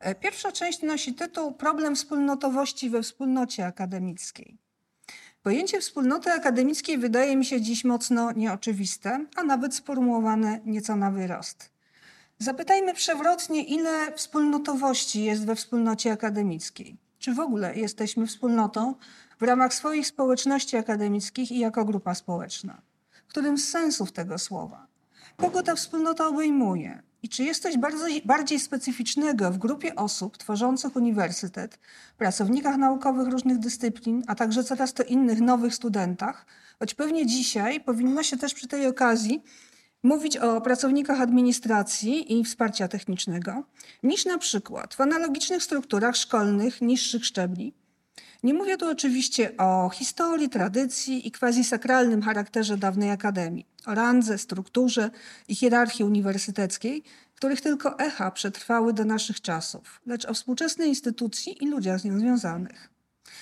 E, pierwsza część nosi tytuł Problem wspólnotowości we wspólnocie akademickiej. Pojęcie wspólnoty akademickiej wydaje mi się dziś mocno nieoczywiste, a nawet sformułowane nieco na wyrost. Zapytajmy przewrotnie, ile wspólnotowości jest we wspólnocie akademickiej. Czy w ogóle jesteśmy wspólnotą w ramach swoich społeczności akademickich i jako grupa społeczna? Którym z sensów tego słowa? Kogo ta wspólnota obejmuje? I czy jest coś bardzo, bardziej specyficznego w grupie osób tworzących uniwersytet, pracownikach naukowych różnych dyscyplin, a także coraz to innych nowych studentach? Choć pewnie dzisiaj powinno się też przy tej okazji mówić o pracownikach administracji i wsparcia technicznego, niż na przykład w analogicznych strukturach szkolnych niższych szczebli. Nie mówię tu oczywiście o historii, tradycji i quasi-sakralnym charakterze dawnej akademii, o randze, strukturze i hierarchii uniwersyteckiej, których tylko echa przetrwały do naszych czasów, lecz o współczesnej instytucji i ludziach z nią związanych.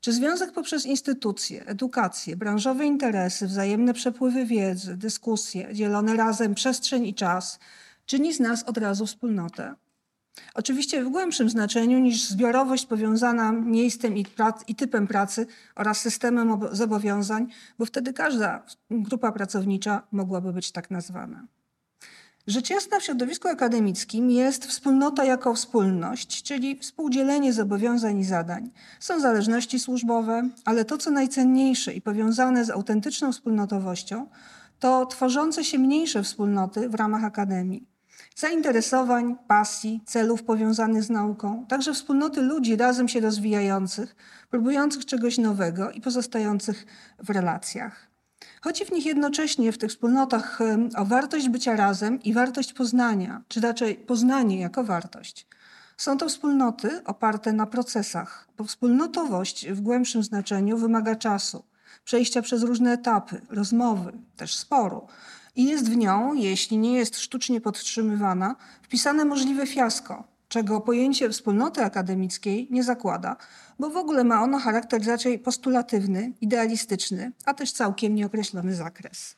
Czy związek poprzez instytucje, edukację, branżowe interesy, wzajemne przepływy wiedzy, dyskusje, dzielone razem przestrzeń i czas, czyni z nas od razu wspólnotę? Oczywiście w głębszym znaczeniu niż zbiorowość powiązana miejscem i, i, typem pracy oraz systemem zobowiązań, bo wtedy każda grupa pracownicza mogłaby być tak nazwana. Rzecz jasna w środowisku akademickim jest wspólnota jako wspólność, czyli współdzielenie zobowiązań i zadań. Są zależności służbowe, ale to, co najcenniejsze i powiązane z autentyczną wspólnotowością, to tworzące się mniejsze wspólnoty w ramach akademii. Zainteresowań, pasji, celów powiązanych z nauką, także wspólnoty ludzi razem się rozwijających, próbujących czegoś nowego i pozostających w relacjach. Chodzi w nich jednocześnie w tych wspólnotach o wartość bycia razem i wartość poznania, czy raczej poznanie jako wartość. Są to wspólnoty oparte na procesach, bo wspólnotowość w głębszym znaczeniu wymaga czasu, przejścia przez różne etapy, rozmowy, też sporu. I jest w nią, jeśli nie jest sztucznie podtrzymywana, wpisane możliwe fiasko, czego pojęcie wspólnoty akademickiej nie zakłada, bo w ogóle ma ono charakter raczej postulatywny, idealistyczny, a też całkiem nieokreślony zakres.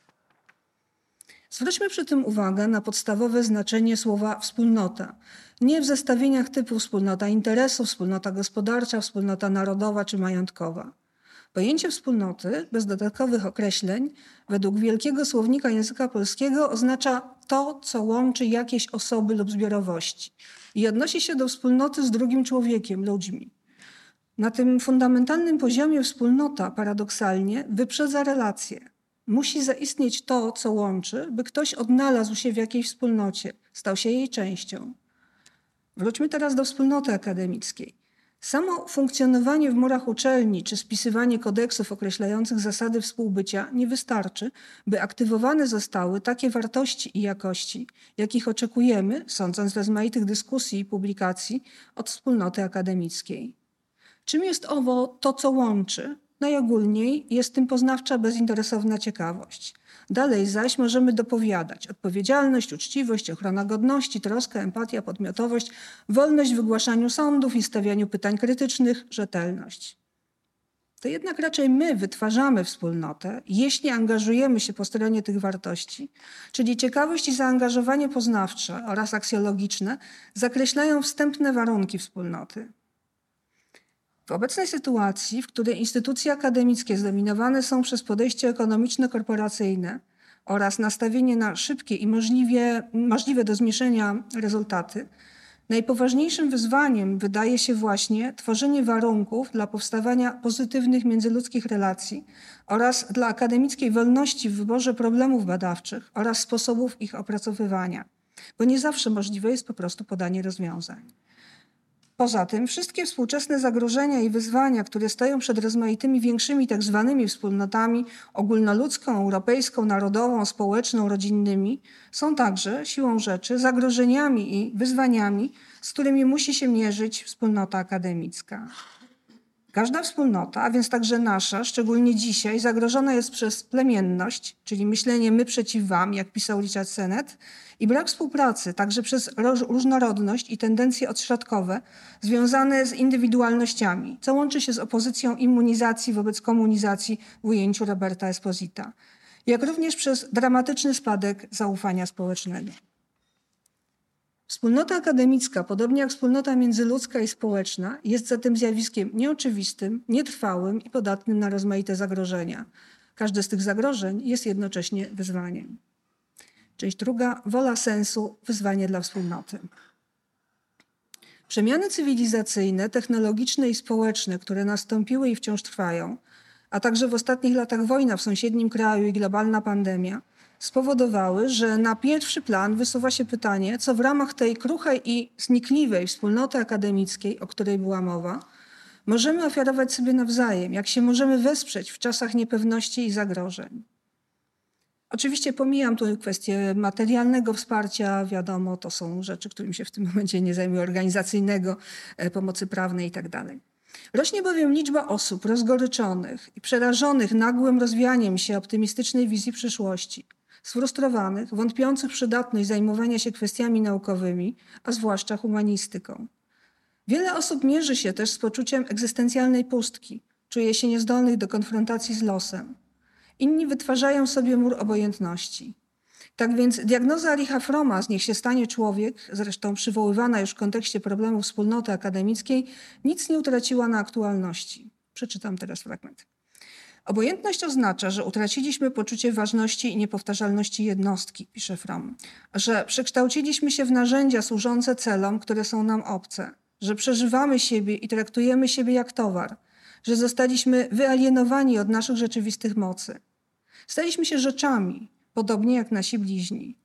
Zwróćmy przy tym uwagę na podstawowe znaczenie słowa wspólnota. Nie w zestawieniach typu wspólnota interesów, wspólnota gospodarcza, wspólnota narodowa czy majątkowa. Pojęcie wspólnoty, bez dodatkowych określeń, według Wielkiego Słownika Języka Polskiego oznacza to, co łączy jakieś osoby lub zbiorowości i odnosi się do wspólnoty z drugim człowiekiem, ludźmi. Na tym fundamentalnym poziomie wspólnota paradoksalnie wyprzedza relacje. Musi zaistnieć to, co łączy, by ktoś odnalazł się w jakiejś wspólnocie, stał się jej częścią. Wróćmy teraz do wspólnoty akademickiej. Samo funkcjonowanie w murach uczelni czy spisywanie kodeksów określających zasady współbycia nie wystarczy, by aktywowane zostały takie wartości i jakości, jakich oczekujemy, sądząc z rozmaitych dyskusji i publikacji, od wspólnoty akademickiej. Czym jest owo to, co łączy? Najogólniej jest tym poznawcza, bezinteresowna ciekawość. Dalej zaś możemy dopowiadać odpowiedzialność, uczciwość, ochrona godności, troska, empatia, podmiotowość, wolność w wygłaszaniu sądów i stawianiu pytań krytycznych, rzetelność. To jednak raczej my wytwarzamy wspólnotę, jeśli angażujemy się po stronie tych wartości, czyli ciekawość i zaangażowanie poznawcze oraz aksjologiczne zakreślają wstępne warunki wspólnoty. W obecnej sytuacji, w której instytucje akademickie zdominowane są przez podejście ekonomiczno-korporacyjne oraz nastawienie na szybkie i możliwie, możliwe do zmierzenia rezultaty, najpoważniejszym wyzwaniem wydaje się właśnie tworzenie warunków dla powstawania pozytywnych międzyludzkich relacji oraz dla akademickiej wolności w wyborze problemów badawczych oraz sposobów ich opracowywania, bo nie zawsze możliwe jest po prostu podanie rozwiązań. Poza tym wszystkie współczesne zagrożenia i wyzwania, które stoją przed rozmaitymi większymi tak zwanymi wspólnotami ogólnoludzką, europejską, narodową, społeczną, rodzinnymi, są także siłą rzeczy zagrożeniami i wyzwaniami, z którymi musi się mierzyć wspólnota akademicka. Każda wspólnota, a więc także nasza, szczególnie dzisiaj, zagrożona jest przez plemienność, czyli myślenie my przeciw wam, jak pisał Richard Sennett, i brak współpracy, także przez różnorodność i tendencje odśrodkowe związane z indywidualnościami, co łączy się z opozycją immunizacji wobec komunizacji w ujęciu Roberta Esposita, jak również przez dramatyczny spadek zaufania społecznego. Wspólnota akademicka, podobnie jak wspólnota międzyludzka i społeczna, jest zatem zjawiskiem nieoczywistym, nietrwałym i podatnym na rozmaite zagrożenia. Każde z tych zagrożeń jest jednocześnie wyzwaniem. Część druga, wola sensu, wyzwanie dla wspólnoty. Przemiany cywilizacyjne, technologiczne i społeczne, które nastąpiły i wciąż trwają, a także w ostatnich latach wojna w sąsiednim kraju i globalna pandemia, spowodowały, że na pierwszy plan wysuwa się pytanie, co w ramach tej kruchej i znikliwej wspólnoty akademickiej, o której była mowa, możemy ofiarować sobie nawzajem, jak się możemy wesprzeć w czasach niepewności i zagrożeń. Oczywiście pomijam tu kwestię materialnego wsparcia, wiadomo, to są rzeczy, którymi się w tym momencie nie zajmuję, organizacyjnego, e, pomocy prawnej itd. Tak Rośnie bowiem liczba osób rozgoryczonych i przerażonych nagłym rozwijaniem się optymistycznej wizji przyszłości, sfrustrowanych, wątpiących przydatność zajmowania się kwestiami naukowymi, a zwłaszcza humanistyką. Wiele osób mierzy się też z poczuciem egzystencjalnej pustki, czuje się niezdolnych do konfrontacji z losem. Inni wytwarzają sobie mur obojętności. Tak więc diagnoza Richa Froma z Niech się stanie człowiek, zresztą przywoływana już w kontekście problemów wspólnoty akademickiej, nic nie utraciła na aktualności. Przeczytam teraz fragment. Obojętność oznacza, że utraciliśmy poczucie ważności i niepowtarzalności jednostki, pisze Fromm, że przekształciliśmy się w narzędzia służące celom, które są nam obce, że przeżywamy siebie i traktujemy siebie jak towar, że zostaliśmy wyalienowani od naszych rzeczywistych mocy. Staliśmy się rzeczami, podobnie jak nasi bliźni.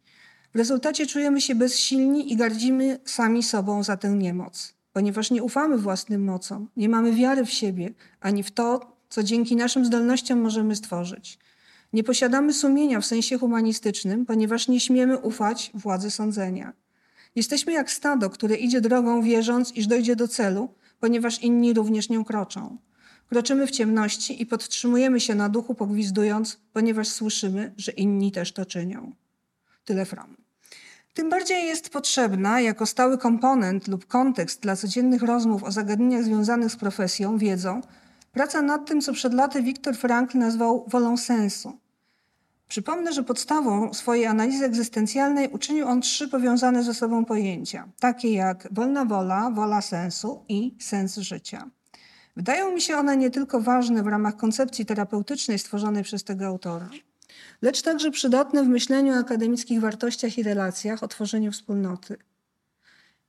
W rezultacie czujemy się bezsilni i gardzimy sami sobą za tę niemoc, ponieważ nie ufamy własnym mocom, nie mamy wiary w siebie ani w to, co dzięki naszym zdolnościom możemy stworzyć. Nie posiadamy sumienia w sensie humanistycznym, ponieważ nie śmiemy ufać władzy sądzenia. Jesteśmy jak stado, które idzie drogą wierząc, iż dojdzie do celu, ponieważ inni również nią kroczą. Kroczymy w ciemności i podtrzymujemy się na duchu pogwizdując, ponieważ słyszymy, że inni też to czynią. Tyle Fromm. Tym bardziej jest potrzebna jako stały komponent lub kontekst dla codziennych rozmów o zagadnieniach związanych z profesją, wiedzą, praca nad tym, co przed laty Viktor Frankl nazwał wolą sensu. Przypomnę, że podstawą swojej analizy egzystencjalnej uczynił on trzy powiązane ze sobą pojęcia, takie jak wolna wola, wola sensu i sens życia. Wydają mi się one nie tylko ważne w ramach koncepcji terapeutycznej stworzonej przez tego autora, lecz także przydatne w myśleniu o akademickich wartościach i relacjach, o tworzeniu wspólnoty.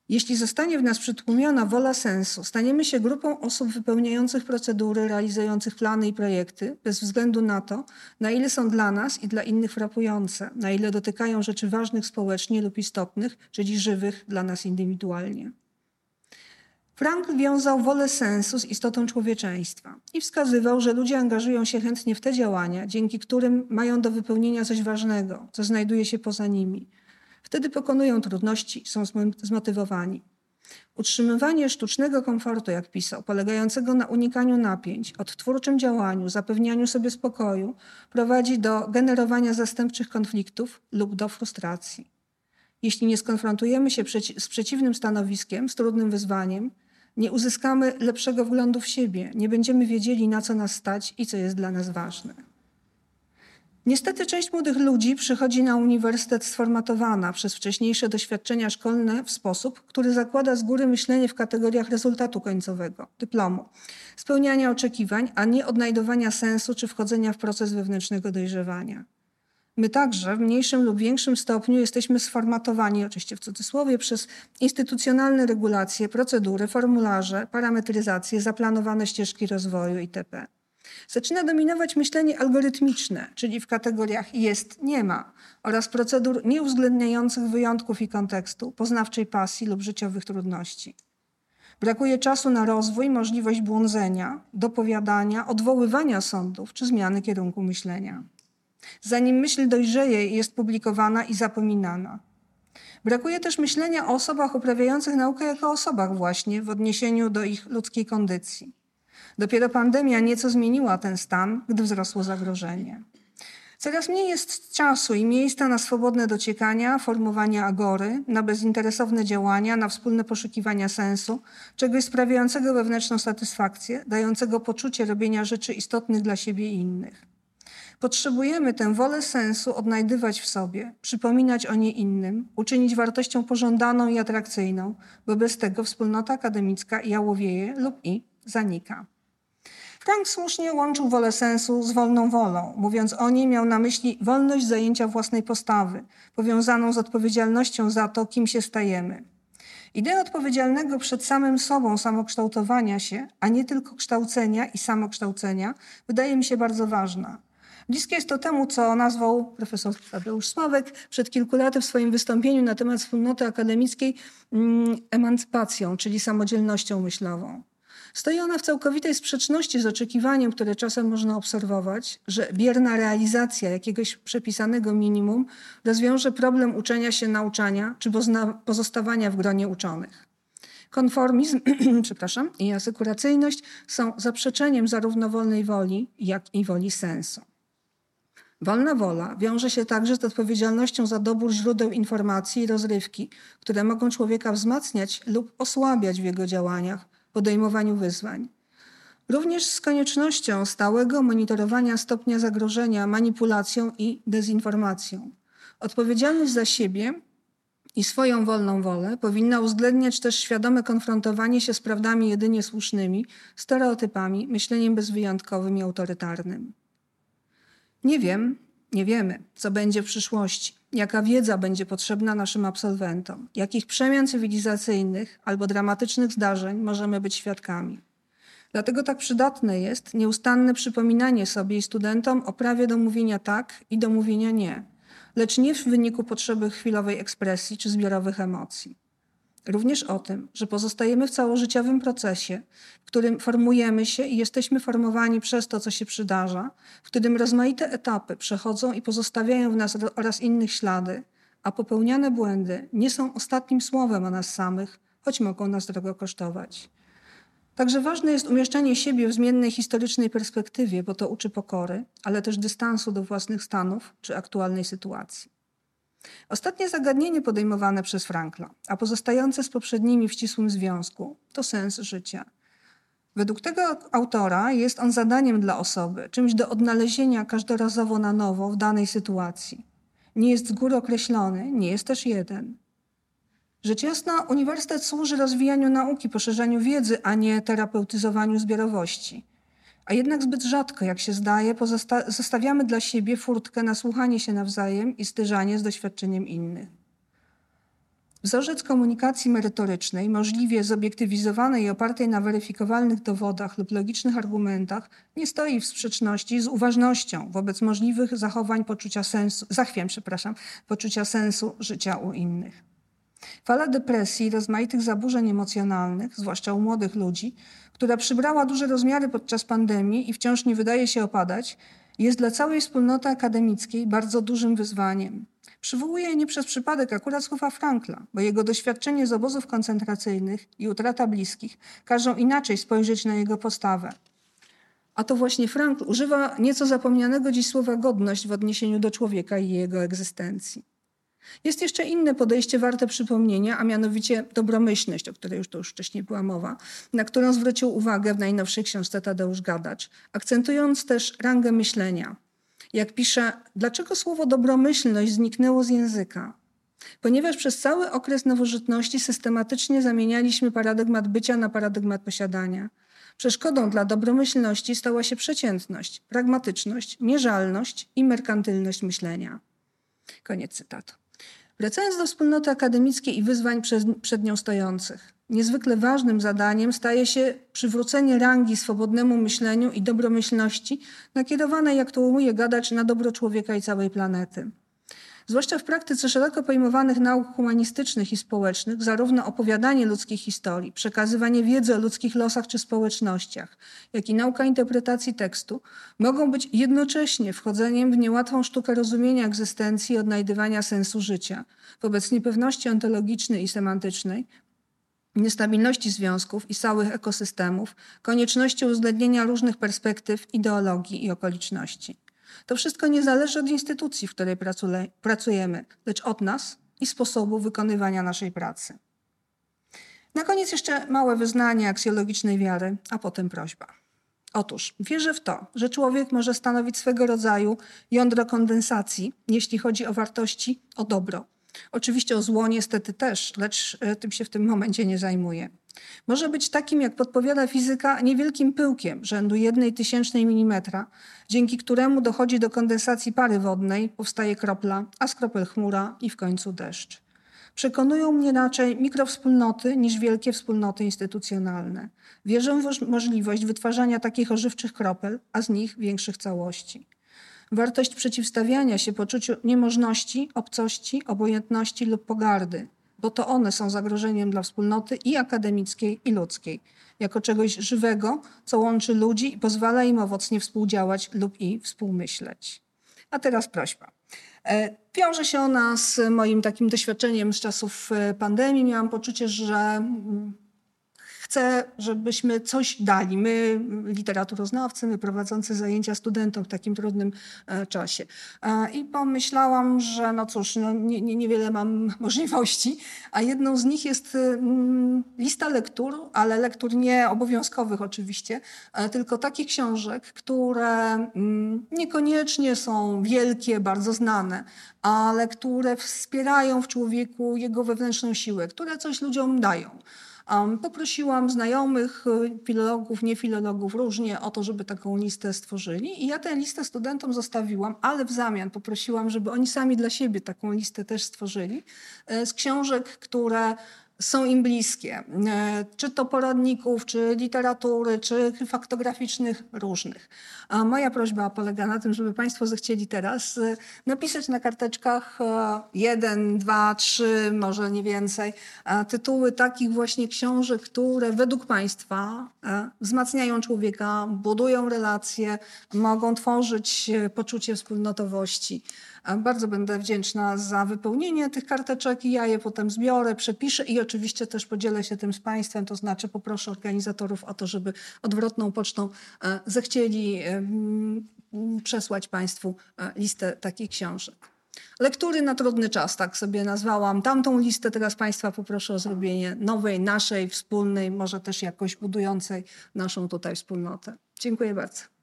Jeśli zostanie w nas przytłumiona wola sensu, staniemy się grupą osób wypełniających procedury, realizujących plany i projekty, bez względu na to, na ile są dla nas i dla innych frapujące, na ile dotykają rzeczy ważnych społecznie lub istotnych, czyli żywych dla nas indywidualnie. Frank wiązał wolę sensu z istotą człowieczeństwa i wskazywał, że ludzie angażują się chętnie w te działania, dzięki którym mają do wypełnienia coś ważnego, co znajduje się poza nimi. Wtedy pokonują trudności, są zmotywowani. Utrzymywanie sztucznego komfortu, jak pisał, polegającego na unikaniu napięć, odtwórczym działaniu, zapewnianiu sobie spokoju, prowadzi do generowania zastępczych konfliktów lub do frustracji. Jeśli nie skonfrontujemy się z przeciwnym stanowiskiem, z trudnym wyzwaniem, nie uzyskamy lepszego wglądu w siebie, nie będziemy wiedzieli, na co nas stać i co jest dla nas ważne. Niestety część młodych ludzi przychodzi na uniwersytet sformatowana przez wcześniejsze doświadczenia szkolne w sposób, który zakłada z góry myślenie w kategoriach rezultatu końcowego, dyplomu, spełniania oczekiwań, a nie odnajdowania sensu czy wchodzenia w proces wewnętrznego dojrzewania. My także w mniejszym lub większym stopniu jesteśmy sformatowani, oczywiście w cudzysłowie, przez instytucjonalne regulacje, procedury, formularze, parametryzację, zaplanowane ścieżki rozwoju itp. Zaczyna dominować myślenie algorytmiczne, czyli w kategoriach jest, nie ma oraz procedur nieuwzględniających wyjątków i kontekstu, poznawczej pasji lub życiowych trudności. Brakuje czasu na rozwój, możliwość błądzenia, dopowiadania, odwoływania sądów czy zmiany kierunku myślenia zanim myśl dojrzeje jest publikowana i zapominana. Brakuje też myślenia o osobach uprawiających naukę jako osobach właśnie w odniesieniu do ich ludzkiej kondycji. Dopiero pandemia nieco zmieniła ten stan, gdy wzrosło zagrożenie. Coraz mniej jest czasu i miejsca na swobodne dociekania, formowanie agory, na bezinteresowne działania, na wspólne poszukiwania sensu, czegoś sprawiającego wewnętrzną satysfakcję, dającego poczucie robienia rzeczy istotnych dla siebie i innych. Potrzebujemy tę wolę sensu odnajdywać w sobie, przypominać o niej innym, uczynić wartością pożądaną i atrakcyjną, bo bez tego wspólnota akademicka jałowieje lub i zanika. Frank słusznie łączył wolę sensu z wolną wolą. Mówiąc o niej, miał na myśli wolność zajęcia własnej postawy, powiązaną z odpowiedzialnością za to, kim się stajemy. Idea odpowiedzialnego przed samym sobą samokształtowania się, a nie tylko kształcenia i samokształcenia, wydaje mi się bardzo ważna. Bliskie jest to temu, co nazwał profesor Tadeusz Sławek przed kilku laty w swoim wystąpieniu na temat wspólnoty akademickiej mm, emancypacją, czyli samodzielnością myślową. Stoi ona w całkowitej sprzeczności z oczekiwaniem, które czasem można obserwować, że bierna realizacja jakiegoś przepisanego minimum rozwiąże problem uczenia się nauczania czy pozostawania w gronie uczonych. Konformizm przepraszam, i asykuracyjność są zaprzeczeniem zarówno wolnej woli, jak i woli sensu. Wolna wola wiąże się także z odpowiedzialnością za dobór źródeł informacji i rozrywki, które mogą człowieka wzmacniać lub osłabiać w jego działaniach, podejmowaniu wyzwań. Również z koniecznością stałego monitorowania stopnia zagrożenia manipulacją i dezinformacją. Odpowiedzialność za siebie i swoją wolną wolę powinna uwzględniać też świadome konfrontowanie się z prawdami jedynie słusznymi, stereotypami, myśleniem bezwyjątkowym i autorytarnym. Nie wiem, nie wiemy, co będzie w przyszłości, jaka wiedza będzie potrzebna naszym absolwentom, jakich przemian cywilizacyjnych albo dramatycznych zdarzeń możemy być świadkami. Dlatego tak przydatne jest nieustanne przypominanie sobie i studentom o prawie do mówienia tak i do mówienia nie, lecz nie w wyniku potrzeby chwilowej ekspresji czy zbiorowych emocji. Również o tym, że pozostajemy w całożyciowym procesie, w którym formujemy się i jesteśmy formowani przez to, co się przydarza, w którym rozmaite etapy przechodzą i pozostawiają w nas oraz innych ślady, a popełniane błędy nie są ostatnim słowem o nas samych, choć mogą nas drogo kosztować. Także ważne jest umieszczanie siebie w zmiennej historycznej perspektywie, bo to uczy pokory, ale też dystansu do własnych stanów czy aktualnej sytuacji. Ostatnie zagadnienie podejmowane przez Frankla, a pozostające z poprzednimi w ścisłym związku, to sens życia. Według tego autora jest on zadaniem dla osoby, czymś do odnalezienia każdorazowo na nowo w danej sytuacji. Nie jest z góry określony, nie jest też jeden. Rzecz jasna, uniwersytet służy rozwijaniu nauki, poszerzaniu wiedzy, a nie terapeutyzowaniu zbiorowości. A jednak zbyt rzadko, jak się zdaje, zostawiamy dla siebie furtkę na słuchanie się nawzajem i styżanie z doświadczeniem innych. Wzorzec komunikacji merytorycznej, możliwie zobiektywizowanej i opartej na weryfikowalnych dowodach lub logicznych argumentach, nie stoi w sprzeczności z uważnością wobec możliwych zachowań poczucia sensu, zachwiam, przepraszam, poczucia sensu życia u innych. Fala depresji i rozmaitych zaburzeń emocjonalnych, zwłaszcza u młodych ludzi, która przybrała duże rozmiary podczas pandemii i wciąż nie wydaje się opadać, jest dla całej wspólnoty akademickiej bardzo dużym wyzwaniem. Przywołuję nie przez przypadek akurat słowa Frankla, bo jego doświadczenie z obozów koncentracyjnych i utrata bliskich każą inaczej spojrzeć na jego postawę. A to właśnie Frankl używa nieco zapomnianego dziś słowa godność w odniesieniu do człowieka i jego egzystencji. Jest jeszcze inne podejście warte przypomnienia, a mianowicie dobromyślność, o której już tu już wcześniej była mowa, na którą zwrócił uwagę w najnowszej książce Tadeusz Gadacz, akcentując też rangę myślenia. Jak pisze, dlaczego słowo dobromyślność zniknęło z języka? Ponieważ przez cały okres nowożytności systematycznie zamienialiśmy paradygmat bycia na paradygmat posiadania. Przeszkodą dla dobromyślności stała się przeciętność, pragmatyczność, mierzalność i merkantylność myślenia. Koniec cytatu. Wracając do wspólnoty akademickiej i wyzwań przed nią stojących, niezwykle ważnym zadaniem staje się przywrócenie rangi swobodnemu myśleniu i dobromyślności nakierowanej, jak to umuje gadać, na dobro człowieka i całej planety. Zwłaszcza w praktyce szeroko pojmowanych nauk humanistycznych i społecznych, zarówno opowiadanie ludzkich historii, przekazywanie wiedzy o ludzkich losach czy społecznościach, jak i nauka interpretacji tekstu mogą być jednocześnie wchodzeniem w niełatwą sztukę rozumienia egzystencji i odnajdywania sensu życia wobec niepewności ontologicznej i semantycznej, niestabilności związków i całych ekosystemów, konieczności uwzględnienia różnych perspektyw, ideologii i okoliczności. To wszystko nie zależy od instytucji, w której pracujemy, lecz od nas i sposobu wykonywania naszej pracy. Na koniec jeszcze małe wyznanie aksjologicznej wiary, a potem prośba. Otóż wierzę w to, że człowiek może stanowić swego rodzaju jądro kondensacji, jeśli chodzi o wartości, o dobro. Oczywiście o zło niestety też, lecz e, tym się w tym momencie nie zajmuję. Może być takim, jak podpowiada fizyka, niewielkim pyłkiem rzędu jednej tysięcznej milimetra, dzięki któremu dochodzi do kondensacji pary wodnej, powstaje kropla, a z kropel chmura i w końcu deszcz. Przekonują mnie raczej mikrowspólnoty niż wielkie wspólnoty instytucjonalne. Wierzę w możliwość wytwarzania takich ożywczych kropel, a z nich większych całości. Wartość przeciwstawiania się poczuciu niemożności, obcości, obojętności lub pogardy, bo to one są zagrożeniem dla wspólnoty i akademickiej, i ludzkiej, jako czegoś żywego, co łączy ludzi i pozwala im owocnie współdziałać lub i współmyśleć. A teraz prośba. E, wiąże się ona z moim takim doświadczeniem z czasów e, pandemii. Miałam poczucie, że chcę, żebyśmy coś dali. My, literaturoznawcy, my prowadzący zajęcia studentom w takim trudnym e, czasie. E, I pomyślałam, że no cóż, no nie, nie, niewiele mam możliwości, a jedną z nich jest mm, lista lektur, ale lektur nie obowiązkowych oczywiście, e, tylko takich książek, które mm, niekoniecznie są wielkie, bardzo znane, ale które wspierają w człowieku jego wewnętrzną siłę, które coś ludziom dają. Poprosiłam znajomych, y, filologów, niefilologów różnie o to, żeby taką listę stworzyli. I ja tę listę studentom zostawiłam, ale w zamian poprosiłam, żeby oni sami dla siebie taką listę też stworzyli y, z książek, które są im bliskie, e, czy to poradników, czy literatury, czy faktograficznych, różnych. A moja prośba polega na tym, żeby Państwo zechcieli teraz e, napisać na karteczkach e, jeden, dwa, trzy, może nie więcej, tytuły takich właśnie książek, które według Państwa wzmacniają człowieka, budują relacje, mogą tworzyć poczucie wspólnotowości. Bardzo będę wdzięczna za wypełnienie tych karteczek i ja je potem zbiorę, przepiszę i oczywiście też podzielę się tym z Państwem, to znaczy poproszę organizatorów o to, żeby odwrotną pocztą e, zechcieli przesłać Państwu e, listę takich książek. Lektury na trudny czas, tak sobie nazwałam tamtą listę. Teraz Państwa poproszę o zrobienie nowej, naszej, wspólnej, może też jakoś budującej naszą tutaj wspólnotę. Dziękuję bardzo.